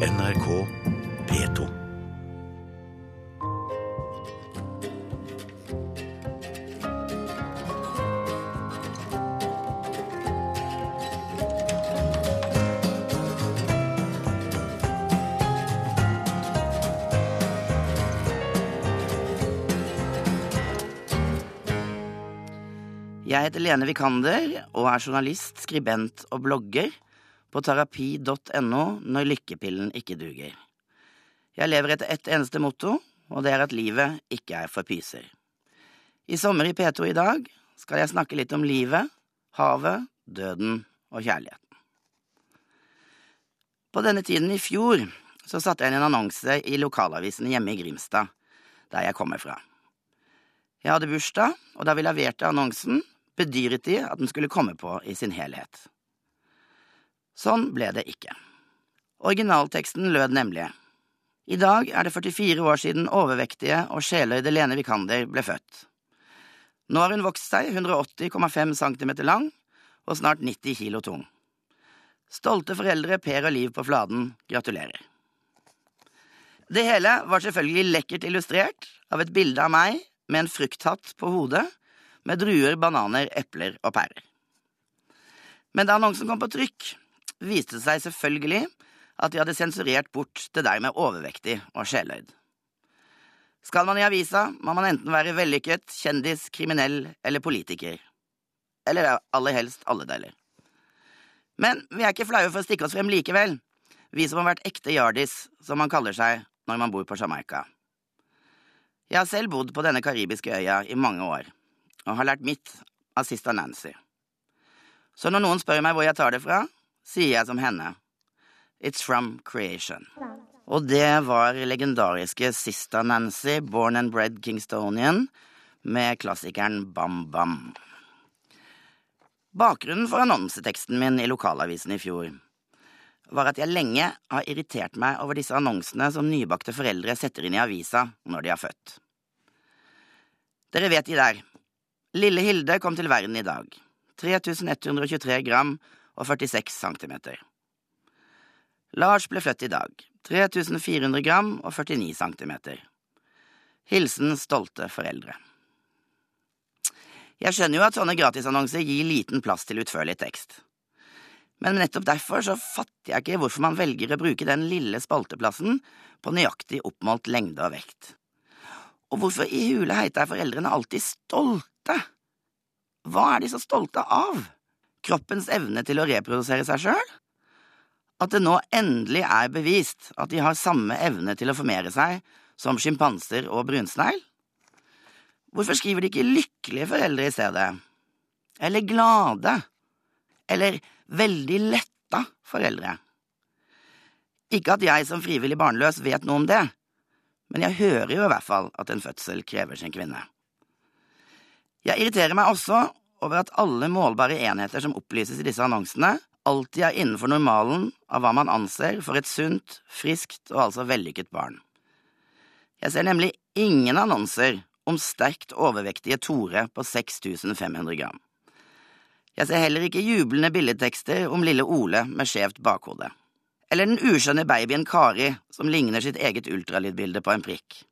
NRK P2. Jeg heter Lene Vikander og er journalist, skribent og blogger på terapi.no når lykkepillen ikke duger. Jeg lever etter ett eneste motto, og det er at livet ikke er for pyser. I sommer i P2 i dag skal jeg snakke litt om livet, havet, døden og kjærligheten. På denne tiden i fjor så satte jeg inn en annonse i lokalavisen hjemme i Grimstad, der jeg kommer fra. Jeg hadde bursdag, og da vi leverte annonsen, bedyret de at den skulle komme på i sin helhet. Sånn ble det ikke. Originalteksten lød nemlig I dag er det 44 år siden overvektige og sjeløyde Lene Vikander ble født. Nå har hun vokst seg 180,5 cm lang og snart 90 kilo tung. Stolte foreldre Per og Liv på Fladen gratulerer. Det hele var selvfølgelig lekkert illustrert av et bilde av meg med en frukthatt på hodet med druer, bananer, epler og pærer. Men da annonsen kom på trykk, viste det seg selvfølgelig at de hadde sensurert bort det der med overvektig og sjeløyd. Skal man i avisa, må man enten være vellykket, kjendis, kriminell eller politiker. Eller aller helst alle deler. Men vi er ikke flaue for å stikke oss frem likevel, vi som har vært ekte yardis, som man kaller seg når man bor på Jamaica. Jeg har selv bodd på denne karibiske øya i mange år, og har lært mitt av sista Nancy. Så når noen spør meg hvor jeg tar det fra, sier jeg som henne. It's from creation. Og det var legendariske Sista Nancy, born and bred Kingstonian, med klassikeren Bam Bam. Bakgrunnen for annonseteksten min i lokalavisen i fjor var at jeg lenge har irritert meg over disse annonsene som nybakte foreldre setter inn i avisa når de har født. Dere vet de der. Lille Hilde kom til verden i dag. 3123 gram og 46 cm. Lars ble født i dag. 3400 gram og 49 cm. Hilsen stolte foreldre. Jeg skjønner jo at sånne gratisannonser gir liten plass til utførlig tekst. Men nettopp derfor så fatter jeg ikke hvorfor man velger å bruke den lille spalteplassen på nøyaktig oppmålt lengde og vekt. Og hvorfor i hule heite er foreldrene alltid stolte? Hva er de så stolte av? Kroppens evne til å reprodusere seg sjøl? At det nå endelig er bevist at de har samme evne til å formere seg som sjimpanser og brunsnegl? Hvorfor skriver de ikke lykkelige foreldre i stedet? Eller glade? Eller veldig letta foreldre? Ikke at jeg som frivillig barnløs vet noe om det, men jeg hører jo i hvert fall at en fødsel krever sin kvinne. Jeg irriterer meg også over at alle målbare enheter som opplyses i disse annonsene, alltid er innenfor normalen av hva man anser for et sunt, friskt og altså vellykket barn. Jeg ser nemlig ingen annonser om sterkt overvektige Tore på 6500 gram. Jeg ser heller ikke jublende billedtekster om lille Ole med skjevt bakhode. Eller den uskjønne babyen Kari som ligner sitt eget ultralydbilde på en prikk.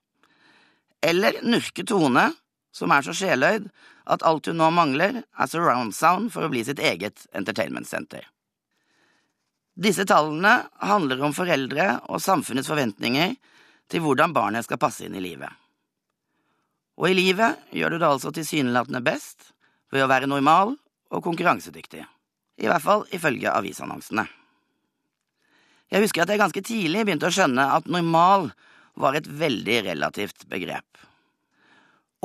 Eller Nurke Tone, som er så sjeløyd at alt hun nå mangler, er surround sound for å bli sitt eget entertainment center. Disse tallene handler om foreldre og samfunnets forventninger til hvordan barnet skal passe inn i livet. Og i livet gjør du det altså tilsynelatende best ved å være normal og konkurransedyktig. I hvert fall ifølge avisannonsene. Jeg husker at jeg ganske tidlig begynte å skjønne at normal var et veldig relativt begrep.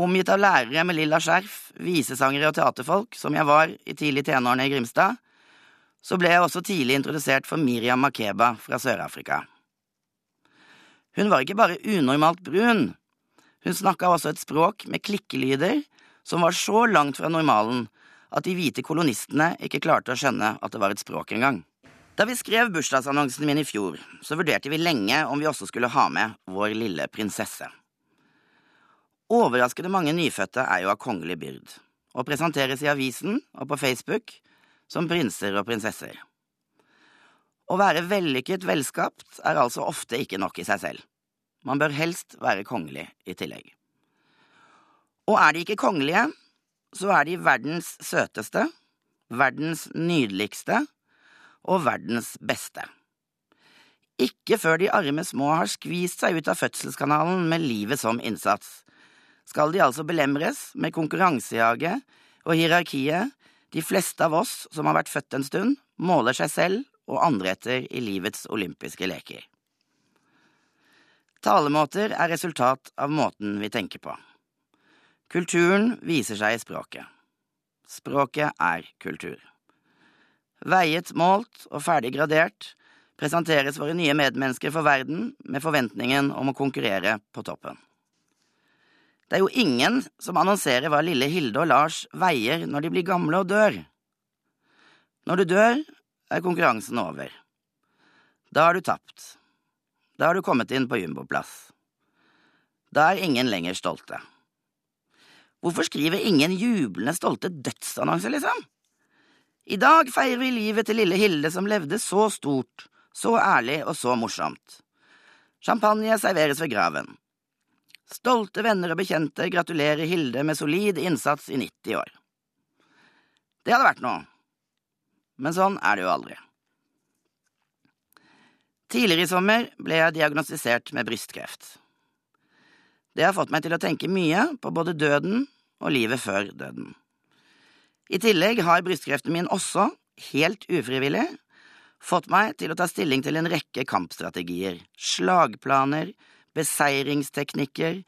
Omgitt av lærere med lilla skjerf, visesangere og teaterfolk, som jeg var i tidlig tenårene i Grimstad, så ble jeg også tidlig introdusert for Miriam Makeba fra Sør-Afrika. Hun var ikke bare unormalt brun, hun snakka også et språk med klikkelyder som var så langt fra normalen at de hvite kolonistene ikke klarte å skjønne at det var et språk engang. Da vi skrev bursdagsannonsen min i fjor, så vurderte vi lenge om vi også skulle ha med vår lille prinsesse. Overraskende mange nyfødte er jo av kongelig byrd, og presenteres i avisen og på Facebook som prinser og prinsesser. Å være vellykket velskapt er altså ofte ikke nok i seg selv. Man bør helst være kongelig i tillegg. Og er de ikke kongelige, så er de verdens søteste, verdens nydeligste og verdens beste. Ikke før de arme små har skvist seg ut av fødselskanalen med livet som innsats, skal de altså belemres med konkurransejaget og hierarkiet de fleste av oss som har vært født en stund, måler seg selv og andre etter i livets olympiske leker. Talemåter er resultat av måten vi tenker på. Kulturen viser seg i språket. Språket er kultur. Veiet, målt og ferdig gradert presenteres våre nye medmennesker for verden med forventningen om å konkurrere på toppen. Det er jo ingen som annonserer hva lille Hilde og Lars veier når de blir gamle og dør. Når du dør, er konkurransen over. Da har du tapt. Da har du kommet inn på jumboplass. Da er ingen lenger stolte. Hvorfor skriver ingen jublende stolte dødsannonser, liksom? I dag feirer vi livet til lille Hilde som levde så stort, så ærlig og så morsomt. Champagne serveres ved graven. Stolte venner og bekjente gratulerer Hilde med solid innsats i 90 år. Det hadde vært noe, men sånn er det jo aldri. Tidligere i sommer ble jeg diagnostisert med brystkreft. Det har fått meg til å tenke mye på både døden og livet før døden. I tillegg har brystkreften min også, helt ufrivillig, fått meg til å ta stilling til en rekke kampstrategier, slagplaner, beseiringsteknikker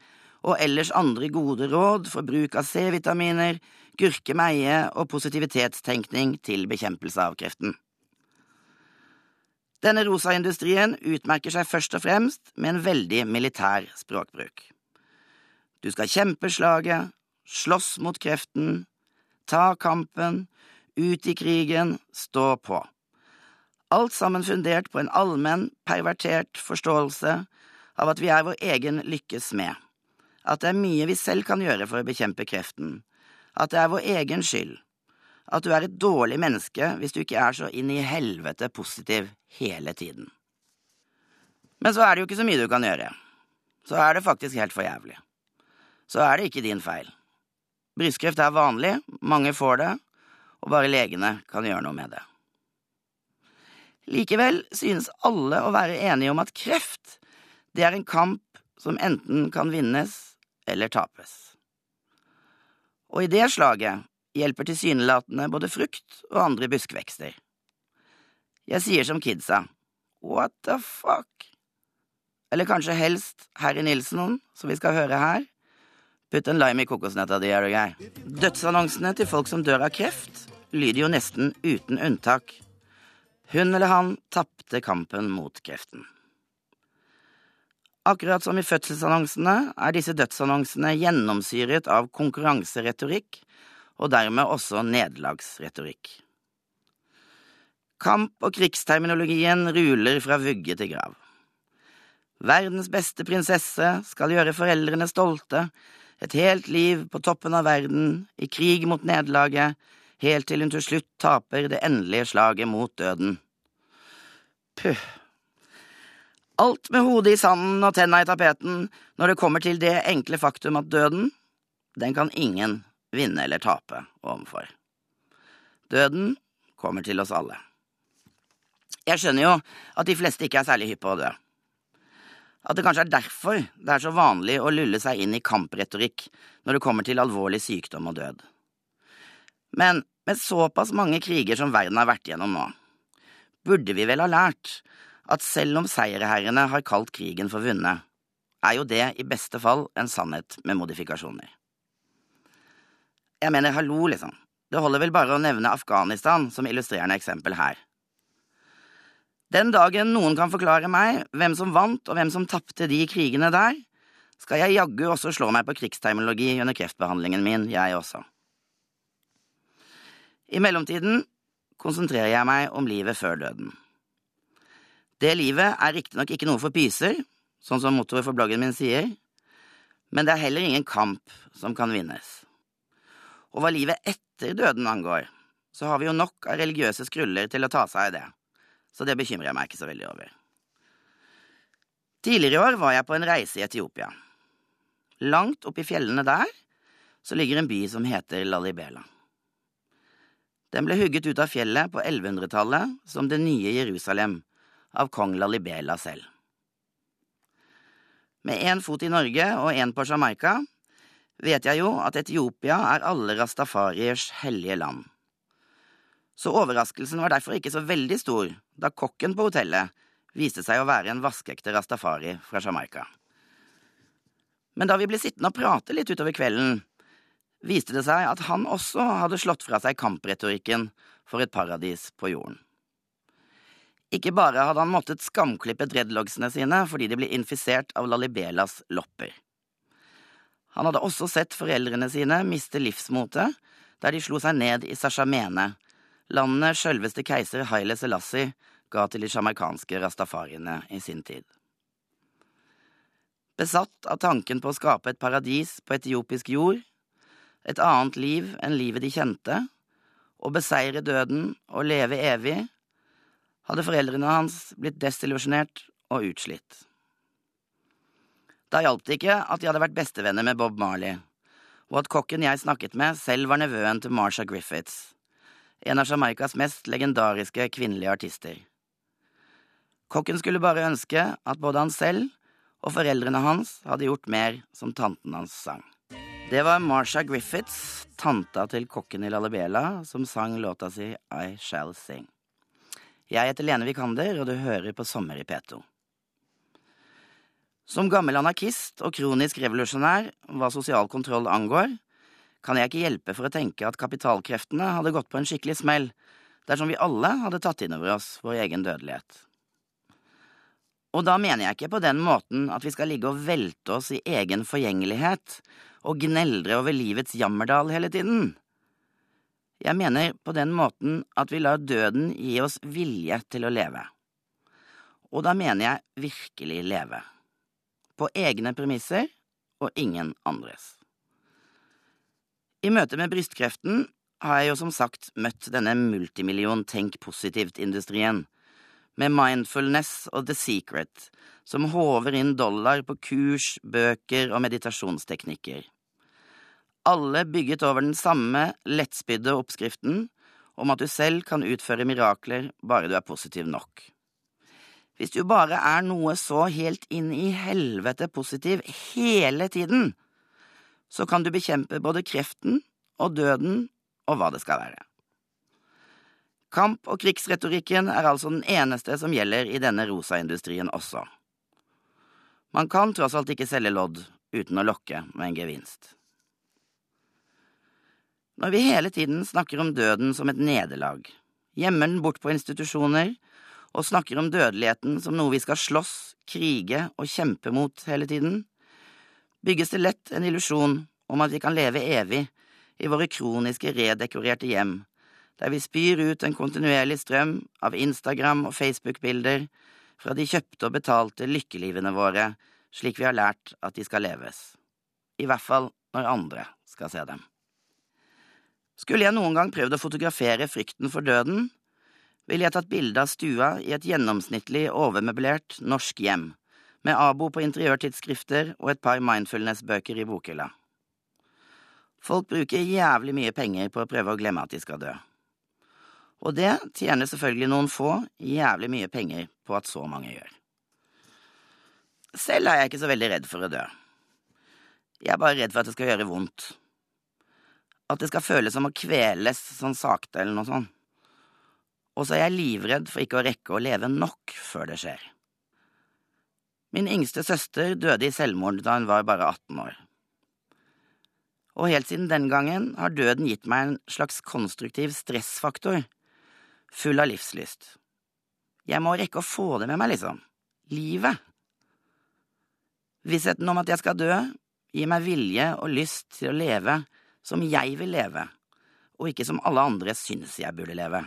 og ellers andre gode råd for bruk av C-vitaminer, gurkemeie og positivitetstenkning til bekjempelse av kreften. Denne rosa-industrien utmerker seg først og fremst med en veldig militær språkbruk. Du skal kjempe slaget, slåss mot kreften, ta kampen, ut i krigen, stå på. Alt sammen fundert på en allmenn, pervertert forståelse av at vi er vår egen lykkes smed, at det er mye vi selv kan gjøre for å bekjempe kreften, at det er vår egen skyld, at du er et dårlig menneske hvis du ikke er så inn i helvete positiv hele tiden. Men så er det jo ikke så mye du kan gjøre. Så er det faktisk helt for jævlig. Så er det ikke din feil. Brystkreft er vanlig, mange får det, og bare legene kan gjøre noe med det. Likevel synes alle å være enige om at kreft, det er en kamp som enten kan vinnes eller tapes. Og i det slaget hjelper tilsynelatende både frukt og andre buskvekster. Jeg sier som kidsa, what the fuck? Eller kanskje helst Harry Nilsen, som vi skal høre her. Putt en lime i kokosnøtta di, er du grei. Dødsannonsene til folk som dør av kreft, lyder jo nesten uten unntak. Hun eller han tapte kampen mot kreften. Akkurat som i fødselsannonsene er disse dødsannonsene gjennomsyret av konkurranseretorikk og dermed også nederlagsretorikk. Kamp- og krigsterminologien ruler fra vugge til grav. Verdens beste prinsesse skal gjøre foreldrene stolte, et helt liv på toppen av verden, i krig mot nederlaget, helt til hun til slutt taper det endelige slaget mot døden. Puh. Alt med hodet i sanden og tenna i tapeten når det kommer til det enkle faktum at døden, den kan ingen vinne eller tape overfor. Døden kommer til oss alle. Jeg skjønner jo at de fleste ikke er særlig hypp på å dø. At det kanskje er derfor det er så vanlig å lulle seg inn i kampretorikk når det kommer til alvorlig sykdom og død. Men med såpass mange kriger som verden har vært igjennom nå, burde vi vel ha lært at selv om seierherrene har kalt krigen for vunnet, er jo det i beste fall en sannhet med modifikasjoner. Jeg mener, hallo, liksom. Det holder vel bare å nevne Afghanistan som illustrerende eksempel her. Den dagen noen kan forklare meg hvem som vant og hvem som tapte de krigene der, skal jeg jaggu også slå meg på krigsterminologi under kreftbehandlingen min, jeg også. I mellomtiden konsentrerer jeg meg om livet før døden. Det livet er riktignok ikke noe for pyser, sånn som motoret for bloggen min sier, men det er heller ingen kamp som kan vinnes. Og hva livet etter døden angår, så har vi jo nok av religiøse skruller til å ta seg av det, så det bekymrer jeg meg ikke så veldig over. Tidligere i år var jeg på en reise i Etiopia. Langt oppi fjellene der så ligger en by som heter Lalibela. Den ble hugget ut av fjellet på 1100-tallet som det nye Jerusalem, av kong Lalibela selv. Med én fot i Norge og én på Jamaica vet jeg jo at Etiopia er alle rastafariers hellige land. Så overraskelsen var derfor ikke så veldig stor da kokken på hotellet viste seg å være en vaskeekte rastafari fra Jamaica. Men da vi ble sittende og prate litt utover kvelden, viste det seg at han også hadde slått fra seg kampretorikken for et paradis på jorden. Ikke bare hadde han måttet skamklippe dreadlogsene sine fordi de ble infisert av Lalibelas lopper. Han hadde også sett foreldrene sine miste livsmotet der de slo seg ned i Sashamene, landet sjølveste keiser Haile Selassie ga til de sjamarkanske rastafariene i sin tid. Besatt av tanken på å skape et paradis på etiopisk jord, et annet liv enn livet de kjente, å beseire døden og leve evig, hadde foreldrene hans blitt desillusjonert og utslitt. Da hjalp det ikke at de hadde vært bestevenner med Bob Marley, og at kokken jeg snakket med, selv var nevøen til Marsha Griffiths, en av Jamaicas mest legendariske kvinnelige artister. Kokken skulle bare ønske at både han selv og foreldrene hans hadde gjort mer som tanten hans sang. Det var Marsha Griffiths, tanta til kokken i Lalibela, som sang låta si I Shall Sing. Jeg heter Lene Vikander, og du hører på Sommer i P2. Som gammel anarkist og kronisk revolusjonær hva sosial kontroll angår, kan jeg ikke hjelpe for å tenke at kapitalkreftene hadde gått på en skikkelig smell dersom vi alle hadde tatt inn over oss vår egen dødelighet. Og da mener jeg ikke på den måten at vi skal ligge og velte oss i egen forgjengelighet og gneldre over livets jammerdal hele tiden. Jeg mener på den måten at vi lar døden gi oss vilje til å leve. Og da mener jeg virkelig leve. På egne premisser og ingen andres. I møte med brystkreften har jeg jo som sagt møtt denne multimillion tenk positivt-industrien, med mindfulness og The Secret, som håver inn dollar på kurs, bøker og meditasjonsteknikker. Alle bygget over den samme lettspydde oppskriften om at du selv kan utføre mirakler bare du er positiv nok. Hvis du bare er noe så helt inn i helvete positiv hele tiden, så kan du bekjempe både kreften og døden og hva det skal være. Kamp- og krigsretorikken er altså den eneste som gjelder i denne rosaindustrien også. Man kan tross alt ikke selge lodd uten å lokke med en gevinst. Når vi hele tiden snakker om døden som et nederlag, gjemmer den bort på institusjoner og snakker om dødeligheten som noe vi skal slåss, krige og kjempe mot hele tiden, bygges det lett en illusjon om at vi kan leve evig i våre kroniske redekorerte hjem, der vi spyr ut en kontinuerlig strøm av Instagram- og Facebook-bilder fra de kjøpte og betalte lykkelivene våre slik vi har lært at de skal leves, i hvert fall når andre skal se dem. Skulle jeg noen gang prøvd å fotografere frykten for døden, ville jeg tatt bilde av stua i et gjennomsnittlig overmøblert norsk hjem, med abo på interiørtidsskrifter og et par mindfulness-bøker i bokhylla. Folk bruker jævlig mye penger på å prøve å glemme at de skal dø. Og det tjener selvfølgelig noen få jævlig mye penger på at så mange gjør. Selv er jeg ikke så veldig redd for å dø. Jeg er bare redd for at det skal gjøre vondt. At det skal føles som å kveles sånn sakte eller noe sånt. Og så er jeg livredd for ikke å rekke å leve nok før det skjer. Min yngste søster døde i selvmord da hun var bare 18 år. Og helt siden den gangen har døden gitt meg en slags konstruktiv stressfaktor, full av livslyst. Jeg må rekke å få det med meg, liksom. Livet. Vissheten om at jeg skal dø, gir meg vilje og lyst til å leve som jeg vil leve, og ikke som alle andre syns jeg burde leve.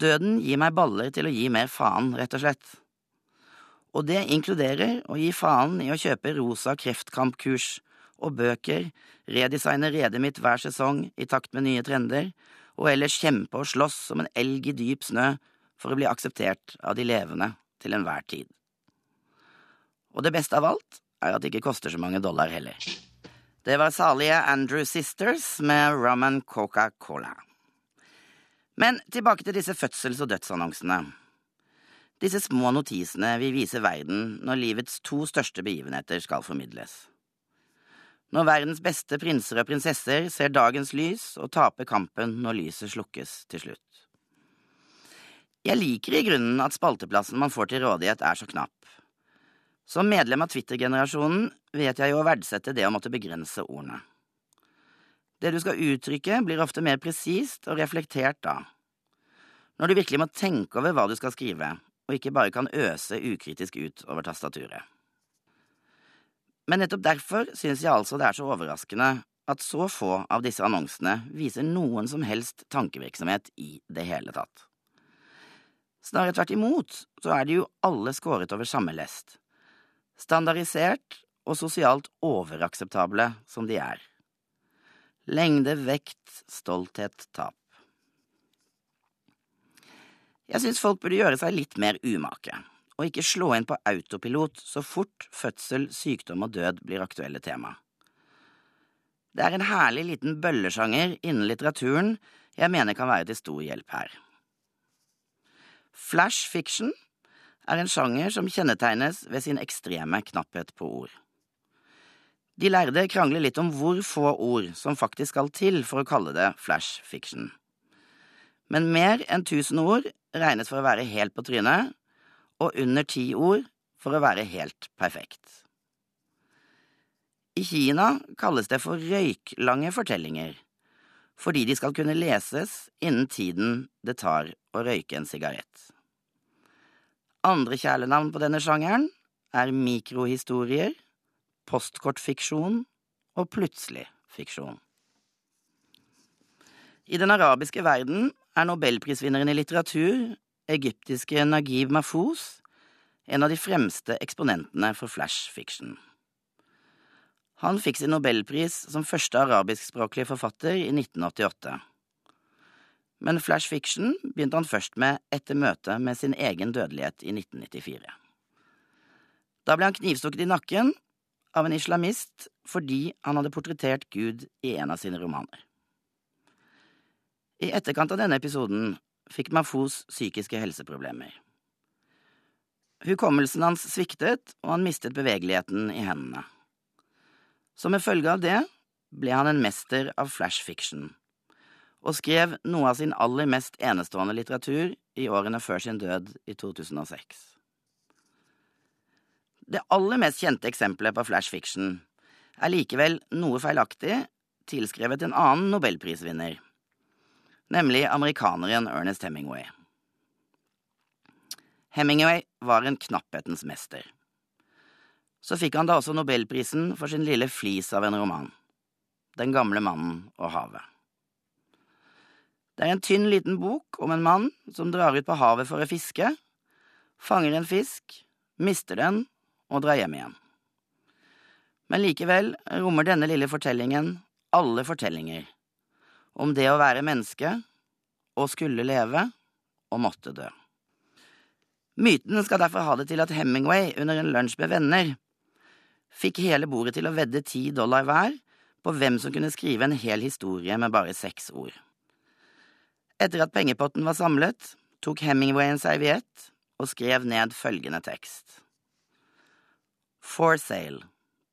Døden gir meg baller til å gi mer faen, rett og slett og det inkluderer å gi faen i å kjøpe rosa kreftkampkurs og bøker, redesigne redet mitt hver sesong i takt med nye trender, og ellers kjempe og slåss som en elg i dyp snø for å bli akseptert av de levende til enhver tid. Og det beste av alt er at det ikke koster så mange dollar heller. Det var salige Andrew Sisters med rum and Coca-Cola. Men tilbake til disse fødsels- og dødsannonsene. Disse små notisene vil vise verden når livets to største begivenheter skal formidles. Når verdens beste prinser og prinsesser ser dagens lys og taper kampen når lyset slukkes til slutt. Jeg liker i grunnen at spalteplassen man får til rådighet, er så knapp. Som medlem av Twitter-generasjonen vet jeg jo å verdsette det å måtte begrense ordene. Det du skal uttrykke, blir ofte mer presist og reflektert da. Når du virkelig må tenke over hva du skal skrive, og ikke bare kan øse ukritisk ut over tastaturet. Men nettopp derfor synes jeg altså det er så overraskende at så få av disse annonsene viser noen som helst tankevirksomhet i det hele tatt. Snarere tvert imot så er de jo alle skåret over samme lest standardisert og sosialt overakseptable som de er. Lengde, vekt, stolthet, tap. Jeg syns folk burde gjøre seg litt mer umake, og ikke slå inn på autopilot så fort fødsel, sykdom og død blir aktuelle tema. Det er en herlig liten bøllesjanger innen litteraturen jeg mener kan være til stor hjelp her. Flash fiction er en sjanger som kjennetegnes ved sin ekstreme knapphet på ord. De lærde krangler litt om hvor få ord som faktisk skal til for å kalle det flash fiction. Men mer enn tusen ord regnes for å være helt på trynet, og under ti ord for å være helt perfekt. I Kina kalles det for røyklange fortellinger, fordi de skal kunne leses innen tiden det tar å røyke en sigarett. Andre kjælenavn på denne sjangeren er mikrohistorier, postkortfiksjon og plutselig fiksjon. I den arabiske verden er nobelprisvinneren i litteratur, egyptiske Nagib Mahfouz, en av de fremste eksponentene for flash fiction. Han fikk sin nobelpris som første arabiskspråklige forfatter i 1988 men flash fiction begynte han først med etter møtet med sin egen dødelighet i 1994. Da ble han knivstukket i nakken av en islamist fordi han hadde portrettert Gud i en av sine romaner. I etterkant av denne episoden fikk Mafos psykiske helseproblemer. Hukommelsen hans sviktet, og han mistet bevegeligheten i hendene. Som en følge av det ble han en mester av flash fiction og skrev noe av sin aller mest enestående litteratur i årene før sin død i 2006. Det aller mest kjente eksempelet på flash fiction er likevel noe feilaktig tilskrevet en annen nobelprisvinner, nemlig amerikaneren Ernest Hemingway. Hemingway var en knapphetens mester. Så fikk han da også nobelprisen for sin lille flis av en roman, Den gamle mannen og havet. Det er en tynn, liten bok om en mann som drar ut på havet for å fiske, fanger en fisk, mister den og drar hjem igjen. Men likevel rommer denne lille fortellingen alle fortellinger om det å være menneske og skulle leve og måtte dø. Myten skal derfor ha det til at Hemingway under en lunsj med venner fikk hele bordet til å vedde ti dollar hver på hvem som kunne skrive en hel historie med bare seks ord. Etter at pengepotten var samlet, tok Hemingway en serviett og skrev ned følgende tekst. For sale.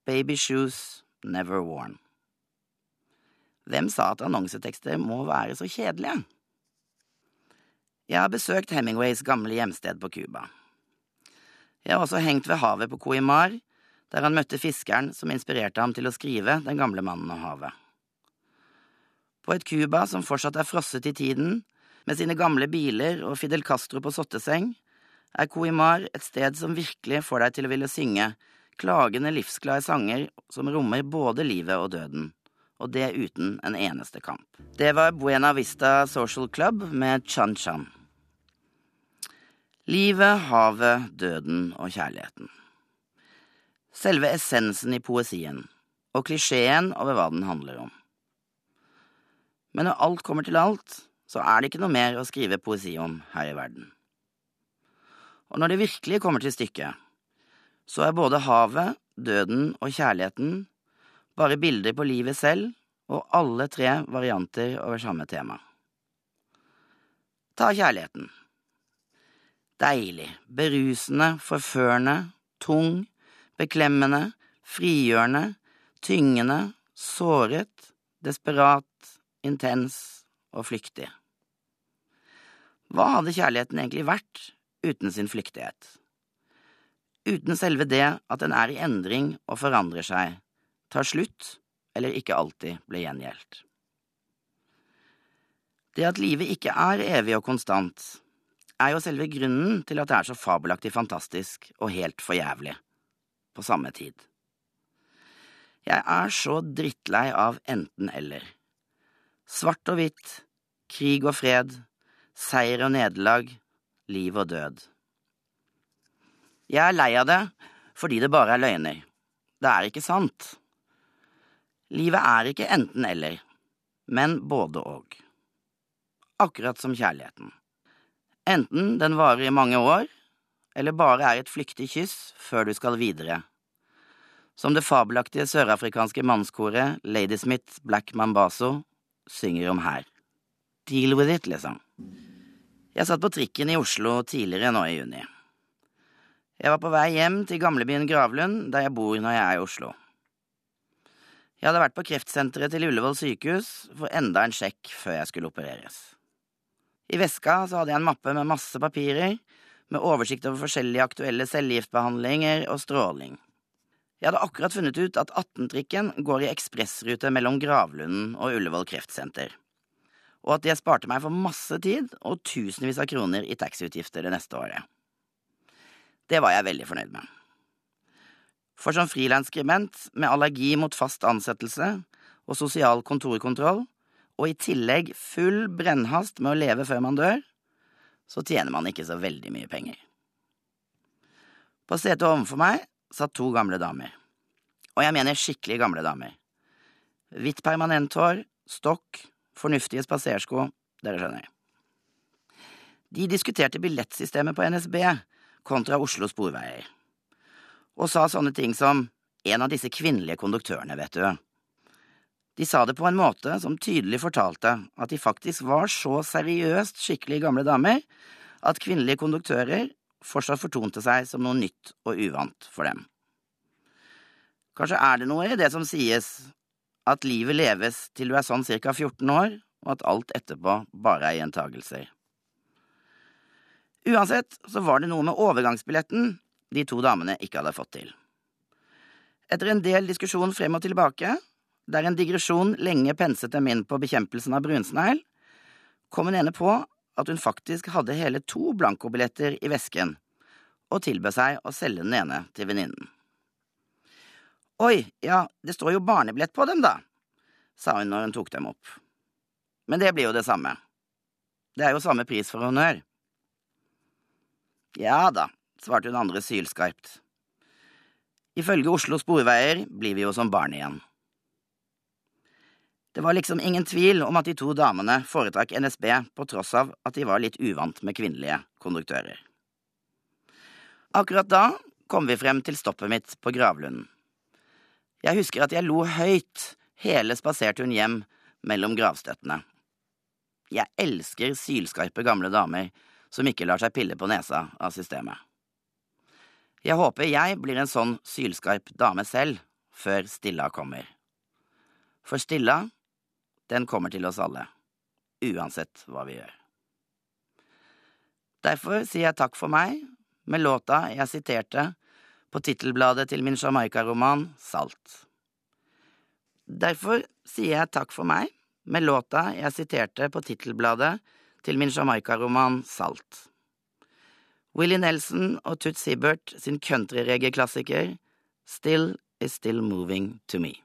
Baby shoes never worn. Hvem sa at annonsetekster må være så kjedelige? Jeg har besøkt Hemingways gamle hjemsted på Cuba. Jeg har også hengt ved havet på Coimar, der han møtte fiskeren som inspirerte ham til å skrive Den gamle mannen og havet. På et Cuba som fortsatt er frosset i tiden, med sine gamle biler og Fidel Castro på sotteseng, er Coimar et sted som virkelig får deg til å ville synge klagende, livsglade sanger som rommer både livet og døden, og det uten en eneste kamp. Det var Buena Vista Social Club med Chan Chan. Livet, havet, døden og kjærligheten. Selve essensen i poesien, og klisjeen over hva den handler om. Men når alt kommer til alt, så er det ikke noe mer å skrive poesi om her i verden. Og når det virkelig kommer til stykket, så er både havet, døden og kjærligheten bare bilder på livet selv, og alle tre varianter over samme tema. Ta kjærligheten. Deilig, berusende, forførende, tung, beklemmende, frigjørende, tyngende, såret, desperat, intens og flyktig. Hva hadde kjærligheten egentlig vært uten sin flyktighet? Uten selve det at den er i endring og forandrer seg, tar slutt eller ikke alltid blir gjengjeldt. Det at livet ikke er evig og konstant, er jo selve grunnen til at det er så fabelaktig fantastisk og helt for jævlig på samme tid. Jeg er så drittlei av enten–eller. Svart og hvitt, krig og fred, seier og nederlag, liv og død. Jeg er lei av det fordi det bare er løgner. Det er ikke sant. Livet er ikke enten–eller, men både og. Akkurat som kjærligheten. Enten den varer i mange år, eller bare er et flyktig kyss før du skal videre. Som det fabelaktige sørafrikanske mannskoret Ladysmith Black Mambazo synger om her. Deal with it, liksom. Jeg satt på trikken i Oslo tidligere nå i juni. Jeg var på vei hjem til gamlebyen Gravlund, der jeg bor når jeg er i Oslo. Jeg hadde vært på kreftsenteret til Ullevål sykehus for enda en sjekk før jeg skulle opereres. I veska så hadde jeg en mappe med masse papirer, med oversikt over forskjellige aktuelle cellegiftbehandlinger og stråling. Jeg hadde akkurat funnet ut at 18-trikken går i ekspressrute mellom Gravlunden og Ullevål kreftsenter, og at det sparte meg for masse tid og tusenvis av kroner i taxiutgifter det neste året. Det var jeg veldig fornøyd med. For som frilansskribent med allergi mot fast ansettelse og sosial kontorkontroll, og i tillegg full brennhast med å leve før man dør, så tjener man ikke så veldig mye penger. På setet overfor meg satt to gamle damer. Og jeg mener skikkelig gamle damer. Hvitt permanenthår, stokk, fornuftige spasersko, dere skjønner. De diskuterte billettsystemet på NSB kontra Oslo Sporveier og sa sånne ting som en av disse kvinnelige konduktørene, vet du. De sa det på en måte som tydelig fortalte at de faktisk var så seriøst skikkelig gamle damer at kvinnelige konduktører fortsatt fortonte seg som noe nytt og uvant for dem. Kanskje er det noe i det som sies, at livet leves til du er sånn ca. 14 år, og at alt etterpå bare er gjentagelser. Uansett så var det noe med overgangsbilletten de to damene ikke hadde fått til. Etter en del diskusjon frem og tilbake, der en digresjon lenge penset dem inn på bekjempelsen av brunsnegl, kom hun ene på at hun faktisk hadde hele to blankobilletter i vesken, og tilbød seg å selge den ene til venninnen. Oi, ja, det står jo barnebillett på dem, da, sa hun når hun tok dem opp. Men det blir jo det samme. Det er jo samme pris for honnør. Ja da, svarte hun andre sylskarpt. Ifølge Oslo Sporveier blir vi jo som barn igjen. Det var liksom ingen tvil om at de to damene foretrakk NSB på tross av at de var litt uvant med kvinnelige konduktører. Akkurat da kom vi frem til stoppet mitt på Gravlunden. Jeg husker at jeg lo høyt hele spaserturen hjem mellom gravstøttene. Jeg elsker sylskarpe gamle damer som ikke lar seg pille på nesa av systemet. Jeg håper jeg blir en sånn sylskarp dame selv før Stilla kommer. For Stilla, den kommer til oss alle, uansett hva vi gjør. Derfor sier jeg takk for meg med låta jeg siterte på tittelbladet til min Jamaica-roman Salt. Derfor sier jeg takk for meg med låta jeg siterte på tittelbladet til min Jamaica-roman Salt. Willie Nelson og Toots Hibbert sin countryreggae-klassiker Still Is Still Moving To Me.